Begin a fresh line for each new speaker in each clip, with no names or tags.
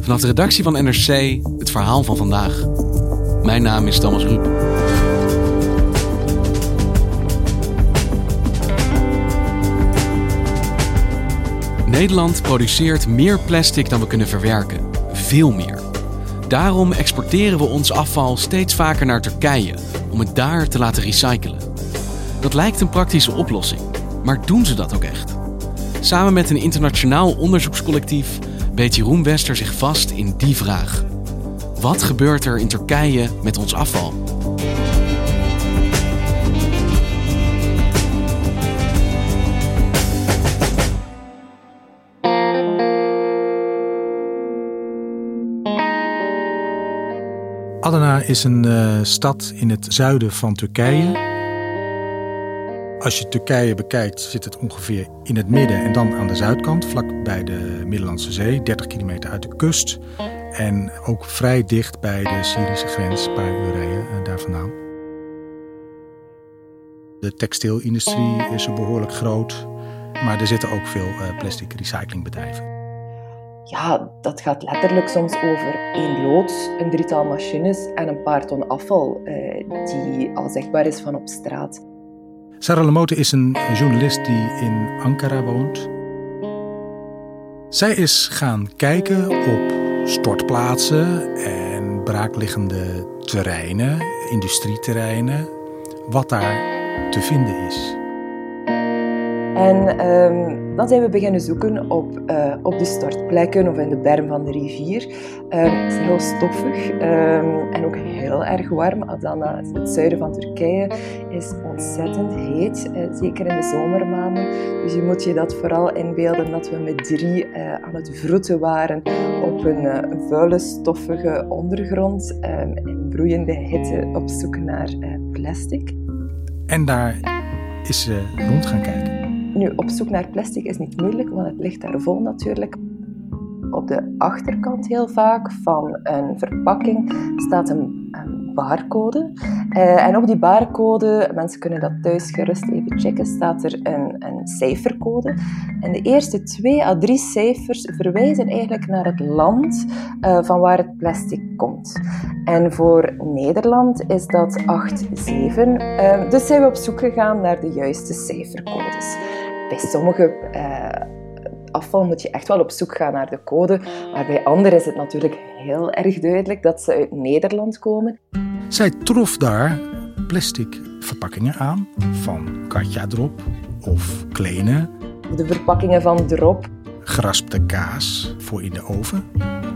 Vanaf de redactie van NRC het verhaal van vandaag. Mijn naam is Thomas Ruip. Nederland produceert meer plastic dan we kunnen verwerken. Veel meer. Daarom exporteren we ons afval steeds vaker naar Turkije om het daar te laten recyclen. Dat lijkt een praktische oplossing, maar doen ze dat ook echt? Samen met een internationaal onderzoekscollectief beet Jeroen Wester zich vast in die vraag. Wat gebeurt er in Turkije met ons afval?
Adana is een uh, stad in het zuiden van Turkije. Als je Turkije bekijkt, zit het ongeveer in het midden en dan aan de zuidkant, vlak bij de Middellandse Zee, 30 kilometer uit de kust. En ook vrij dicht bij de Syrische grens, een paar uur rijden uh, daar vandaan. De textielindustrie is behoorlijk groot, maar er zitten ook veel uh, plastic recyclingbedrijven
ja, dat gaat letterlijk soms over één loods, een drietal machines en een paar ton afval eh, die al zichtbaar is van op straat.
Sarah Lamote is een journalist die in Ankara woont. Zij is gaan kijken op stortplaatsen en braakliggende terreinen, industrieterreinen, wat daar te vinden is.
En um, dan zijn we beginnen zoeken op, uh, op de stortplekken of in de berm van de rivier. Um, het is heel stoffig um, en ook heel erg warm. Adana, het zuiden van Turkije, is ontzettend heet, uh, zeker in de zomermaanden. Dus je moet je dat vooral inbeelden dat we met drie uh, aan het vroeten waren op een, vuile, stoffige ondergrond in broeiende hitte op zoek naar plastic.
En daar is ze rond gaan kijken.
Nu, op zoek naar plastic is niet moeilijk, want het ligt daar vol natuurlijk. Op de achterkant heel vaak van een verpakking staat een, barcode. Uh, en op die barcode, mensen kunnen dat thuis gerust even checken, staat er een, een cijfercode. En de eerste twee à drie cijfers verwijzen eigenlijk naar het land uh, van waar het plastic komt. En voor Nederland is dat 8, 7. Uh, dus zijn we op zoek gegaan naar de juiste cijfercodes bij sommige uh, afval moet je echt wel op zoek gaan naar de code. Maar bij anderen is het natuurlijk heel erg duidelijk dat ze uit Nederland komen.
Zij trof daar plastic verpakkingen aan van Katja Drop of Kleine.
De verpakkingen van Drop.
Geraspte kaas voor in de oven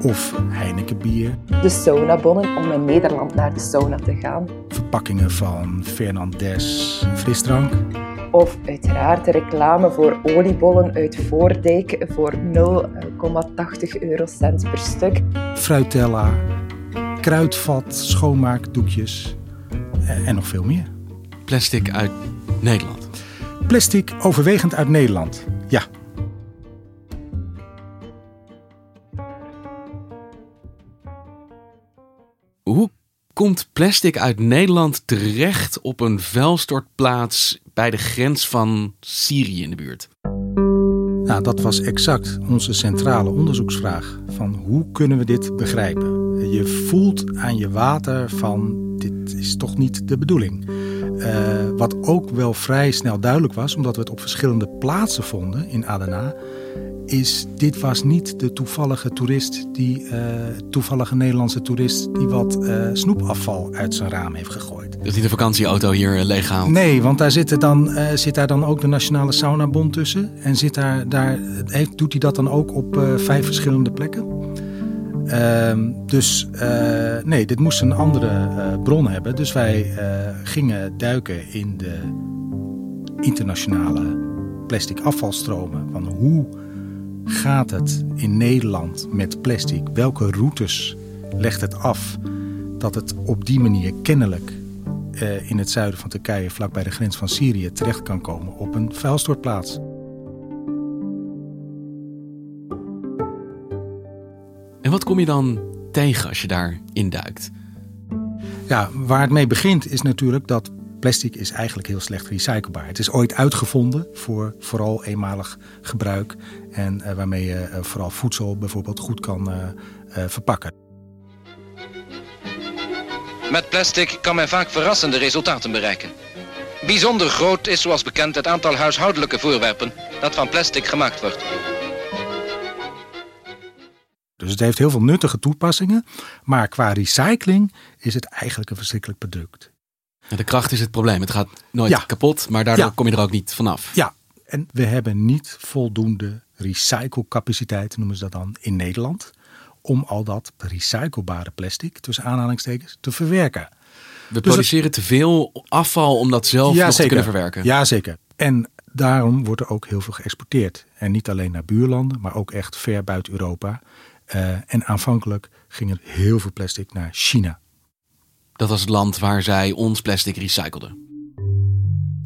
of Heineken bier.
De saunabonnen om in Nederland naar de sauna te gaan.
Verpakkingen van Fernandes frisdrank.
Of uiteraard de reclame voor oliebollen uit Voordijk voor 0,80 eurocent per stuk.
Fruitella, kruidvat, schoonmaakdoekjes en nog veel meer.
Plastic uit Nederland.
Plastic overwegend uit Nederland, ja.
Hoe komt plastic uit Nederland terecht op een vuilstortplaats bij de grens van Syrië in de buurt?
Nou, dat was exact onze centrale onderzoeksvraag. Van hoe kunnen we dit begrijpen? Je voelt aan je water van dit is toch niet de bedoeling. Uh, wat ook wel vrij snel duidelijk was, omdat we het op verschillende plaatsen vonden in Adana, is dit was niet de toevallige toerist, die uh, toevallige Nederlandse toerist die wat uh, snoepafval uit zijn raam heeft gegooid.
Dat hij de vakantieauto hier uh?
Nee, want daar zit, dan, zit daar dan ook de Nationale Saunabond tussen. En zit daar, daar, heeft, doet hij dat dan ook op vijf verschillende plekken. Ehm, dus nee, dit moest een andere bron hebben. Dus wij gingen duiken in de internationale plastic afvalstromen. Van hoe gaat het in Nederland met plastic? Welke routes legt het af dat het op die manier kennelijk eh, in het zuiden van Turkije, vlakbij de grens van Syrië, terecht kan komen op een vuilstortplaats?
En wat kom je dan tegen als je daar induikt?
Ja, waar het mee begint is natuurlijk dat plastic is eigenlijk heel slecht recyclebaar. Het is ooit uitgevonden voor vooral eenmalig gebruik en uh, waarmee je uh, vooral voedsel bijvoorbeeld goed kan uh, verpakken.
Met plastic kan men vaak verrassende resultaten bereiken. Bijzonder groot is zoals bekend het aantal huishoudelijke voorwerpen dat van plastic gemaakt wordt.
Dus het heeft heel veel nuttige toepassingen, maar qua recycling is het eigenlijk een verschrikkelijk product.
De kracht is het probleem. Het gaat nooit ja. kapot, maar daardoor
Ja.
kom je er ook niet vanaf.
Ja, en we hebben niet voldoende recyclecapaciteit, noemen ze dat dan, in Nederland. Om al dat recyclebare plastic, tussen aanhalingstekens, te verwerken.
We produceren te veel afval om dat zelf nog te kunnen verwerken.
Ja, zeker. En daarom wordt er ook heel veel geëxporteerd. En niet alleen naar buurlanden, maar ook echt ver buiten Europa. Uh, en aanvankelijk ging er heel veel plastic naar China.
Dat was het land waar zij ons plastic recycleden.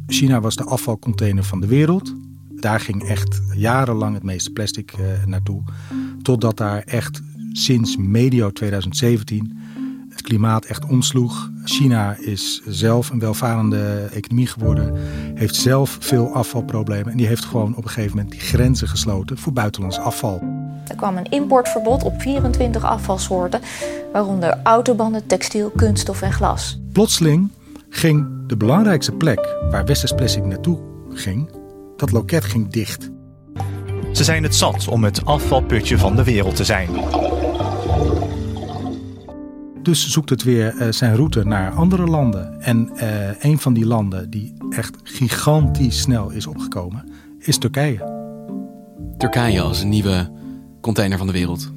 China was de afvalcontainer van de wereld. Daar ging echt jarenlang het meeste plastic uh, naartoe. Totdat daar echt sinds medio 2017 het klimaat echt omsloeg. China is zelf een welvarende economie geworden. Heeft zelf veel afvalproblemen. En die heeft gewoon op een gegeven moment die grenzen gesloten voor buitenlands afval.
Er kwam een importverbod op 24 afvalsoorten, waaronder autobanden, textiel, kunststof en glas.
Plotseling ging de belangrijkste plek waar Westers Plastic naartoe ging, dat loket ging dicht.
Ze zijn het zat om het afvalputje van de wereld te zijn.
Dus zoekt het weer uh, zijn route naar andere landen. En uh, een van die landen die echt gigantisch snel is opgekomen, is Turkije.
Turkije als een nieuwe container van de wereld.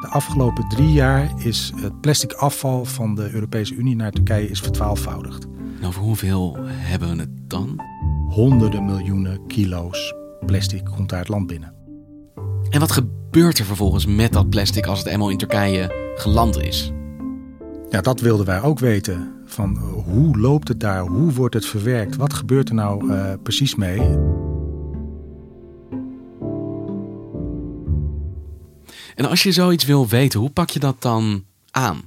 De afgelopen drie jaar is het plastic afval van de Europese Unie naar Turkije is vertwaalvoudigd.
En over hoeveel hebben we het dan?
Honderden miljoenen kilo's plastic komt daar het land binnen.
En wat gebeurt er vervolgens met dat plastic als het eenmaal in Turkije geland is?
Ja, dat wilden wij ook weten. Van hoe loopt het daar? Hoe wordt het verwerkt? Wat gebeurt er nou uh, precies mee?
En als je zoiets wil weten, hoe pak je dat dan aan?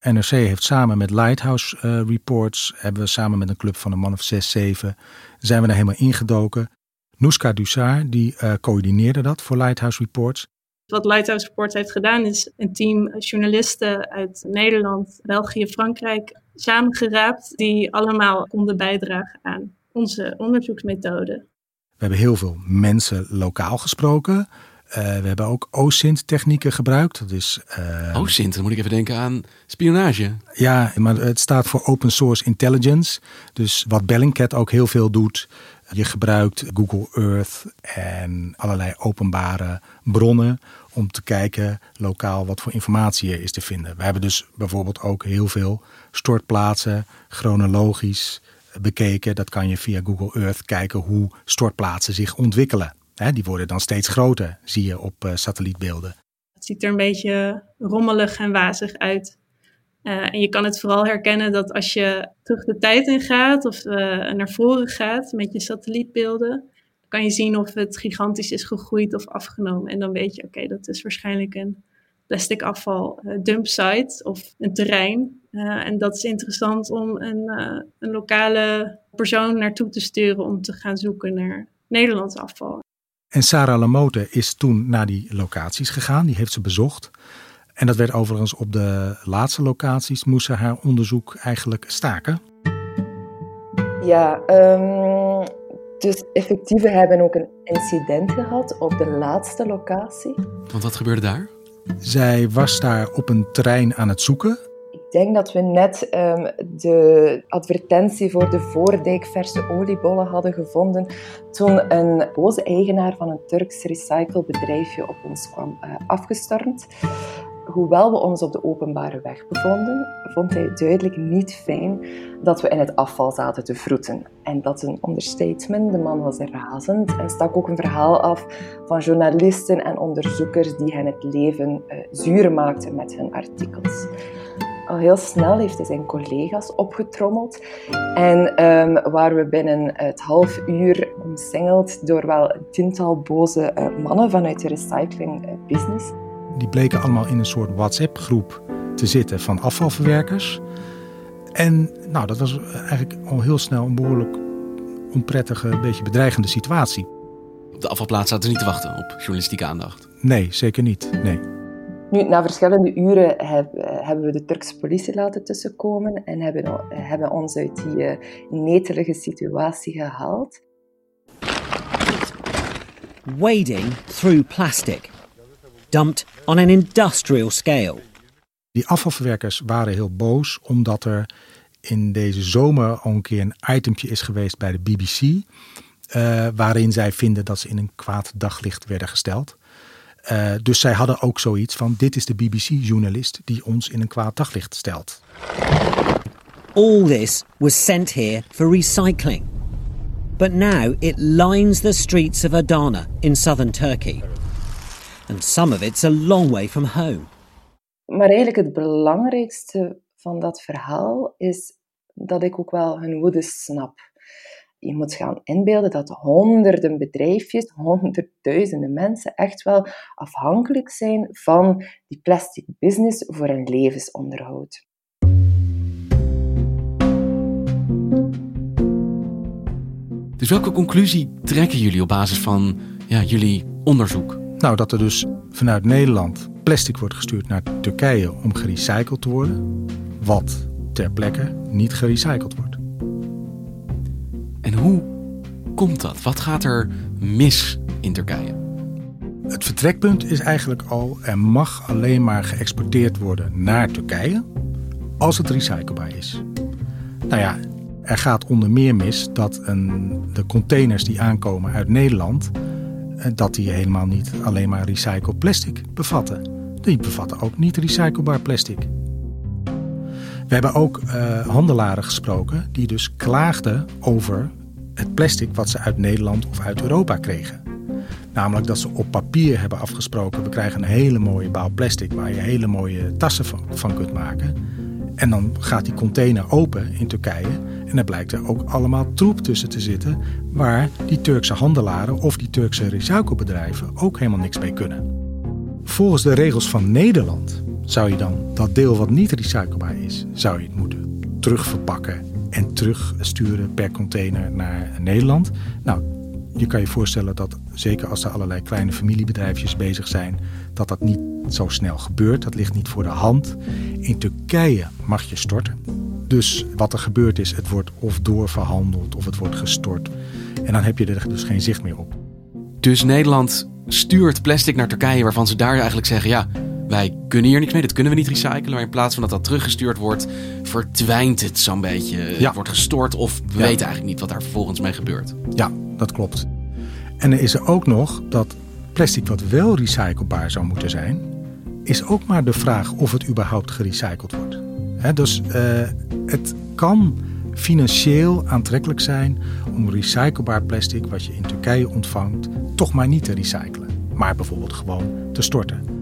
NRC heeft samen met Lighthouse uh, Reports, hebben we samen met een club van een man of zes, zeven, zijn we daar helemaal ingedoken. Nouska Dussard, die uh, coördineerde dat voor Lighthouse Reports.
Wat Lighthouse Reports heeft gedaan is een team journalisten uit Nederland, België, Frankrijk samengeraapt die allemaal konden bijdragen aan onze onderzoeksmethode.
We hebben heel veel mensen lokaal gesproken. Uh, we hebben ook OSINT-technieken gebruikt. Dat is,
uh, OSINT, dan moet ik even denken aan spionage.
Ja, maar het staat voor Open Source Intelligence. Dus wat Bellingcat ook heel veel doet. Je gebruikt Google Earth en allerlei openbare bronnen om te kijken lokaal wat voor informatie er is te vinden. We hebben dus bijvoorbeeld ook heel veel stortplaatsen chronologisch bekeken. Dat kan je via Google Earth kijken hoe stortplaatsen zich ontwikkelen. He, die worden dan steeds groter, zie je op uh, satellietbeelden.
Het ziet er een beetje rommelig en wazig uit. Uh, en je kan het vooral herkennen dat als je terug de tijd in gaat of uh, naar voren gaat met je satellietbeelden, kan je zien of het gigantisch is gegroeid of afgenomen. En dan weet je, oké, dat is waarschijnlijk een plastic afval dumpsite of een terrein. en dat is interessant om een, een lokale persoon naartoe te sturen om te gaan zoeken naar Nederlands afval.
En Sarah Lamote is toen naar die locaties gegaan, die heeft ze bezocht. En dat werd overigens op de laatste locaties, moest ze haar onderzoek eigenlijk staken.
Ja, um, dus effectief, we hebben ook een incident gehad op de laatste locatie.
Want wat gebeurde daar?
Zij was daar op een terrein aan het zoeken.
Denk dat we net um, de advertentie voor de Voordijk verse oliebollen hadden gevonden toen een boze eigenaar van een Turks recyclebedrijfje op ons kwam uh, afgestormd. hoewel we ons op de openbare weg bevonden, vond hij duidelijk niet fijn dat we in het afval zaten te vroeten. En dat is een understatement. De man was razend en stak ook een verhaal af van journalisten en onderzoekers die hen het leven uh, zuur maakten met hun artikels. Al heel snel heeft hij zijn collega's opgetrommeld. En um, waren we binnen het half uur omsingeld door wel een tiental boze uh, mannen vanuit de recycling uh, business.
Die bleken allemaal in een soort WhatsApp-groep te zitten van afvalverwerkers. En nou, dat was eigenlijk al heel snel een behoorlijk onprettige, een beetje bedreigende situatie.
De afvalplaats zaten niet te wachten op journalistieke aandacht.
Nee, zeker niet. Nee.
Nu, na verschillende uren hebben we de Turkse politie laten tussenkomen en hebben, hebben ons uit die uh, netelige situatie gehaald.
Wading through plastic, dumped on an industrial scale.
Die afvalverwerkers waren heel boos omdat er in deze zomer al een keer een itempje is geweest bij de BBC. Uh, waarin zij vinden dat ze in een kwaad daglicht werden gesteld. Uh, dus zij hadden ook zoiets van: dit is de BBC-journalist die ons in een kwaad daglicht stelt.
All this was sent here for recycling. But now it lines the streets of Adana in southern Turkey. And some of it's a long way from home.
Maar eigenlijk het belangrijkste van dat verhaal is dat ik ook wel hun woede snap je moet gaan inbeelden dat honderden bedrijfjes, honderdduizenden mensen echt wel afhankelijk zijn van die plastic business voor hun levensonderhoud.
Dus welke conclusie trekken jullie op basis van ja, jullie onderzoek?
Nou, dat er dus vanuit Nederland plastic wordt gestuurd naar Turkije om gerecycled te worden, wat ter plekke niet gerecycled wordt.
En hoe komt dat? Wat gaat er mis in Turkije?
Het vertrekpunt is eigenlijk al: er mag alleen maar geëxporteerd worden naar Turkije als het recyclebaar is. Nou ja, er gaat onder meer mis dat een, de containers die aankomen uit Nederland, eh, dat die helemaal niet alleen maar recycled plastic bevatten. Die bevatten ook niet recyclebaar plastic. We hebben ook uh, handelaren gesproken die dus klaagden over het plastic wat ze uit Nederland of uit Europa kregen. Namelijk dat ze op papier hebben afgesproken: we krijgen een hele mooie baal plastic waar je hele mooie tassen van, van kunt maken. En dan gaat die container open in Turkije en dan blijkt er ook allemaal troep tussen te zitten waar die Turkse handelaren of die Turkse recyclebedrijven ook helemaal niks mee kunnen. Volgens de regels van Nederland zou je dan dat deel wat niet recyclebaar is, zou je het moeten terugverpakken en terugsturen per container naar Nederland. Nou, je kan je voorstellen dat zeker als er allerlei kleine familiebedrijfjes bezig zijn, dat dat niet zo snel gebeurt. Dat ligt niet voor de hand. In Turkije mag je storten. Dus wat er gebeurt is, het wordt of doorverhandeld of het wordt gestort. En dan heb je er dus geen zicht meer op.
Dus Nederland stuurt plastic naar Turkije waarvan ze daar eigenlijk zeggen: ja, wij kunnen hier niks mee, dat kunnen we niet recyclen. Maar in plaats van dat dat teruggestuurd wordt, verdwijnt het zo'n beetje. Het wordt gestort of we weten eigenlijk niet wat daar vervolgens mee gebeurt.
Ja, dat klopt. En dan is er ook nog dat plastic wat wel recyclebaar zou moeten zijn, is ook maar de vraag of het überhaupt gerecycled wordt. dus uh, het kan financieel aantrekkelijk zijn om recyclebaar plastic wat je in Turkije ontvangt, toch maar niet te recyclen, maar bijvoorbeeld gewoon te storten.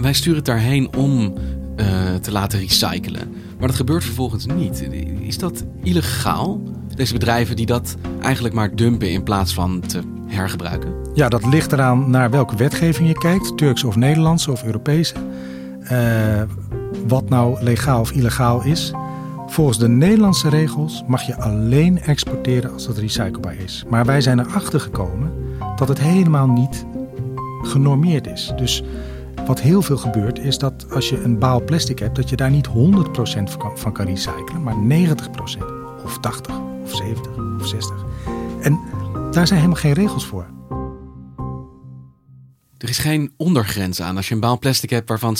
Wij sturen het daarheen om uh, te laten recyclen. Maar dat gebeurt vervolgens niet. Is dat illegaal? Deze bedrijven die dat eigenlijk maar dumpen in plaats van te hergebruiken?
Ja, dat ligt eraan naar welke wetgeving je kijkt. Turks of Nederlandse of Europese. Uh, wat nou legaal of illegaal is. Volgens de Nederlandse regels mag je alleen exporteren als het recyclebaar is. Maar wij zijn erachter gekomen dat het helemaal niet genormeerd is. Dus wat heel veel gebeurt is dat als je een baal plastic hebt, dat je daar niet 100% van kan recyclen, maar 90% of 80 of 70 of 60. En daar zijn helemaal geen regels voor.
Er is geen ondergrens aan. Als je een baal plastic hebt waarvan 60%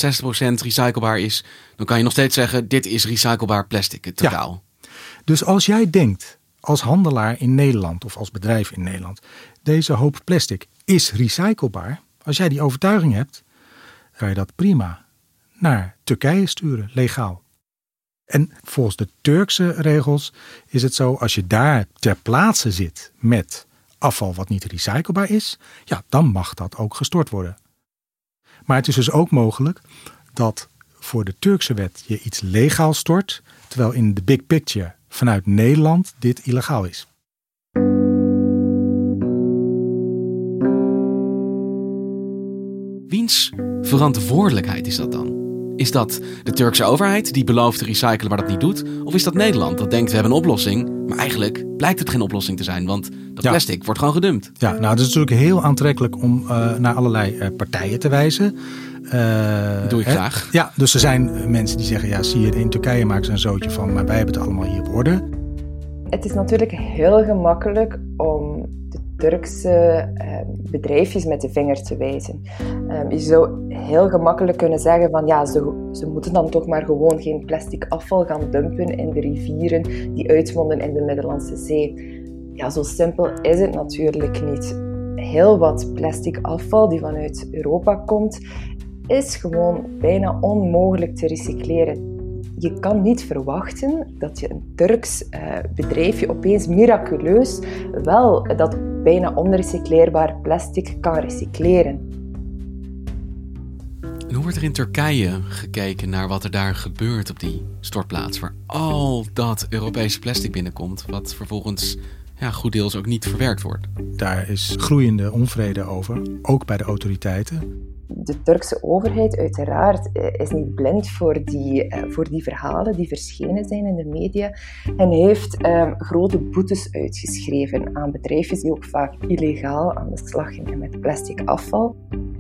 recyclebaar is, dan kan je nog steeds zeggen: dit is recyclebaar plastic, het totaal.
Ja. Dus als jij denkt, als handelaar in Nederland of als bedrijf in Nederland, deze hoop plastic is recyclebaar, als jij die overtuiging hebt, kan je dat prima naar Turkije sturen, legaal. En volgens de Turkse regels is het zo, als je daar ter plaatse zit met afval wat niet recyclebaar is, ja, dan mag dat ook gestort worden. Maar het is dus ook mogelijk dat voor de Turkse wet je iets legaal stort, terwijl in de big picture vanuit Nederland dit illegaal is.
Wiens verantwoordelijkheid is dat dan? Is dat de Turkse overheid die belooft te recyclen maar dat niet doet? Of is dat Nederland dat denkt we hebben een oplossing, maar eigenlijk blijkt het geen oplossing te zijn, want dat plastic wordt gewoon gedumpt?
Ja, nou het is natuurlijk heel aantrekkelijk om uh, naar allerlei uh, partijen te wijzen.
Uh, Doe ik hè? graag.
Ja, dus er zijn mensen die zeggen, ja zie je, in Turkije maken ze een zootje van, maar wij hebben het allemaal hier op orde.
Het is natuurlijk heel gemakkelijk om Turkse ehm, bedrijfjes met de vinger te wijzen. Ehm, je zou heel gemakkelijk kunnen zeggen van ja, ze, ze moeten dan toch maar gewoon geen plastic afval gaan dumpen in de rivieren die uitmonden in de Middellandse Zee. Ja, zo simpel is het natuurlijk niet. Heel wat plastic afval die vanuit Europa komt, is gewoon bijna onmogelijk te recycleren je kan niet verwachten dat je een Turks uh, bedrijfje opeens miraculeus wel dat bijna onrecycleerbaar plastic kan recycleren.
En hoe wordt er in Turkije gekeken naar wat er daar gebeurt op die stortplaats, waar al dat Europese plastic binnenkomt, wat vervolgens ja, goed deels ook niet verwerkt wordt?
Daar is groeiende onvrede over, ook bij de autoriteiten
de Turkse overheid uiteraard eh, is niet blind voor die, eh, voor die verhalen die verschenen zijn in de media en heeft um, grote boetes uitgeschreven aan bedrijfjes die ook vaak illegaal aan de slag gingen met plastic afval.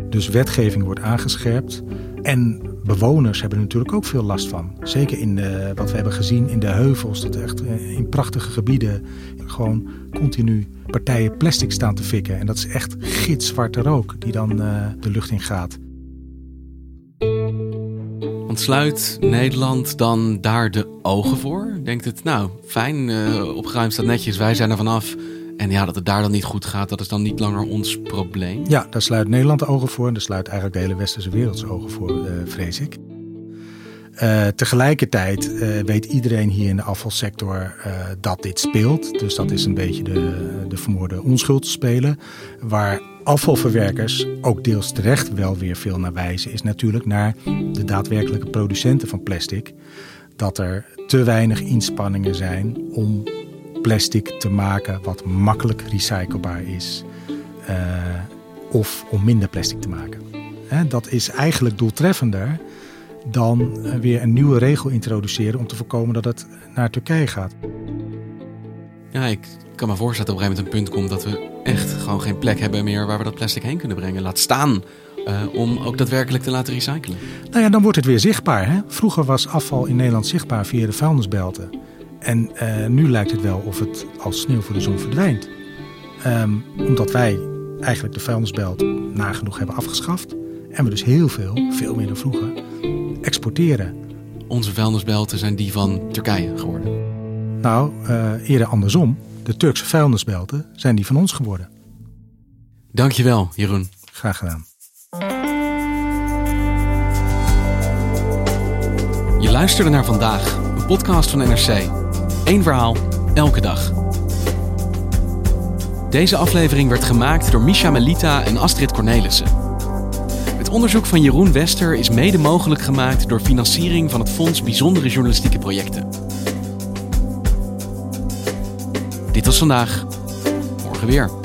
Dus wetgeving wordt aangescherpt en bewoners hebben er natuurlijk ook veel last van. Zeker in de, wat we hebben gezien in de heuvels, dat echt eh, in prachtige gebieden gewoon continu partijen plastic staan te fikken. En dat is echt gitzwarte rook die dan uh, de lucht in gaat.
Ontsluit Nederland dan daar de ogen voor? Denkt het, nou, fijn, uh, opgeruimd staat netjes, wij zijn er vanaf. En ja, dat het daar dan niet goed gaat, dat is dan niet langer ons probleem?
Ja, daar sluit Nederland de ogen voor en daar sluit eigenlijk de hele westerse wereld ogen voor, uh, vrees ik. Uh, tegelijkertijd uh, weet iedereen hier in de afvalsector dat dit speelt. Dus dat is een beetje de, de vermoorde onschuld spelen. Waar afvalverwerkers ook deels terecht wel weer veel naar wijzen, is natuurlijk naar de daadwerkelijke producenten van plastic. Dat er te weinig inspanningen zijn om plastic te maken wat makkelijk recyclebaar is. of om minder plastic te maken. Hè, dat is eigenlijk doeltreffender dan weer een nieuwe regel introduceren om te voorkomen dat het naar Turkije gaat.
Ja, ik kan me voorstellen dat op een gegeven moment een punt komt dat we echt gewoon geen plek hebben meer waar we dat plastic heen kunnen brengen. Laat staan uh, om ook daadwerkelijk te laten recyclen.
Nou ja, dan wordt het weer zichtbaar. Hè? Vroeger was afval in Nederland zichtbaar via de vuilnisbelten. En uh, nu lijkt het wel of het als sneeuw voor de zon verdwijnt. Um, omdat wij eigenlijk de vuilnisbelt nagenoeg hebben afgeschaft. En we dus heel veel, veel meer dan vroeger, exporteren.
Onze vuilnisbelten zijn die van Turkije geworden.
Nou, uh, eerder andersom. De Turkse vuilnisbelten zijn die van ons geworden.
Dankjewel, Jeroen.
Graag gedaan.
Je luisterde naar vandaag, een podcast van NRC. Eén verhaal, elke dag. Deze aflevering werd gemaakt door Misha Melita en Astrid Cornelissen onderzoek van Jeroen Wester is mede mogelijk gemaakt door financiering van het Fonds Bijzondere Journalistieke Projecten. Dit was vandaag. Morgen weer.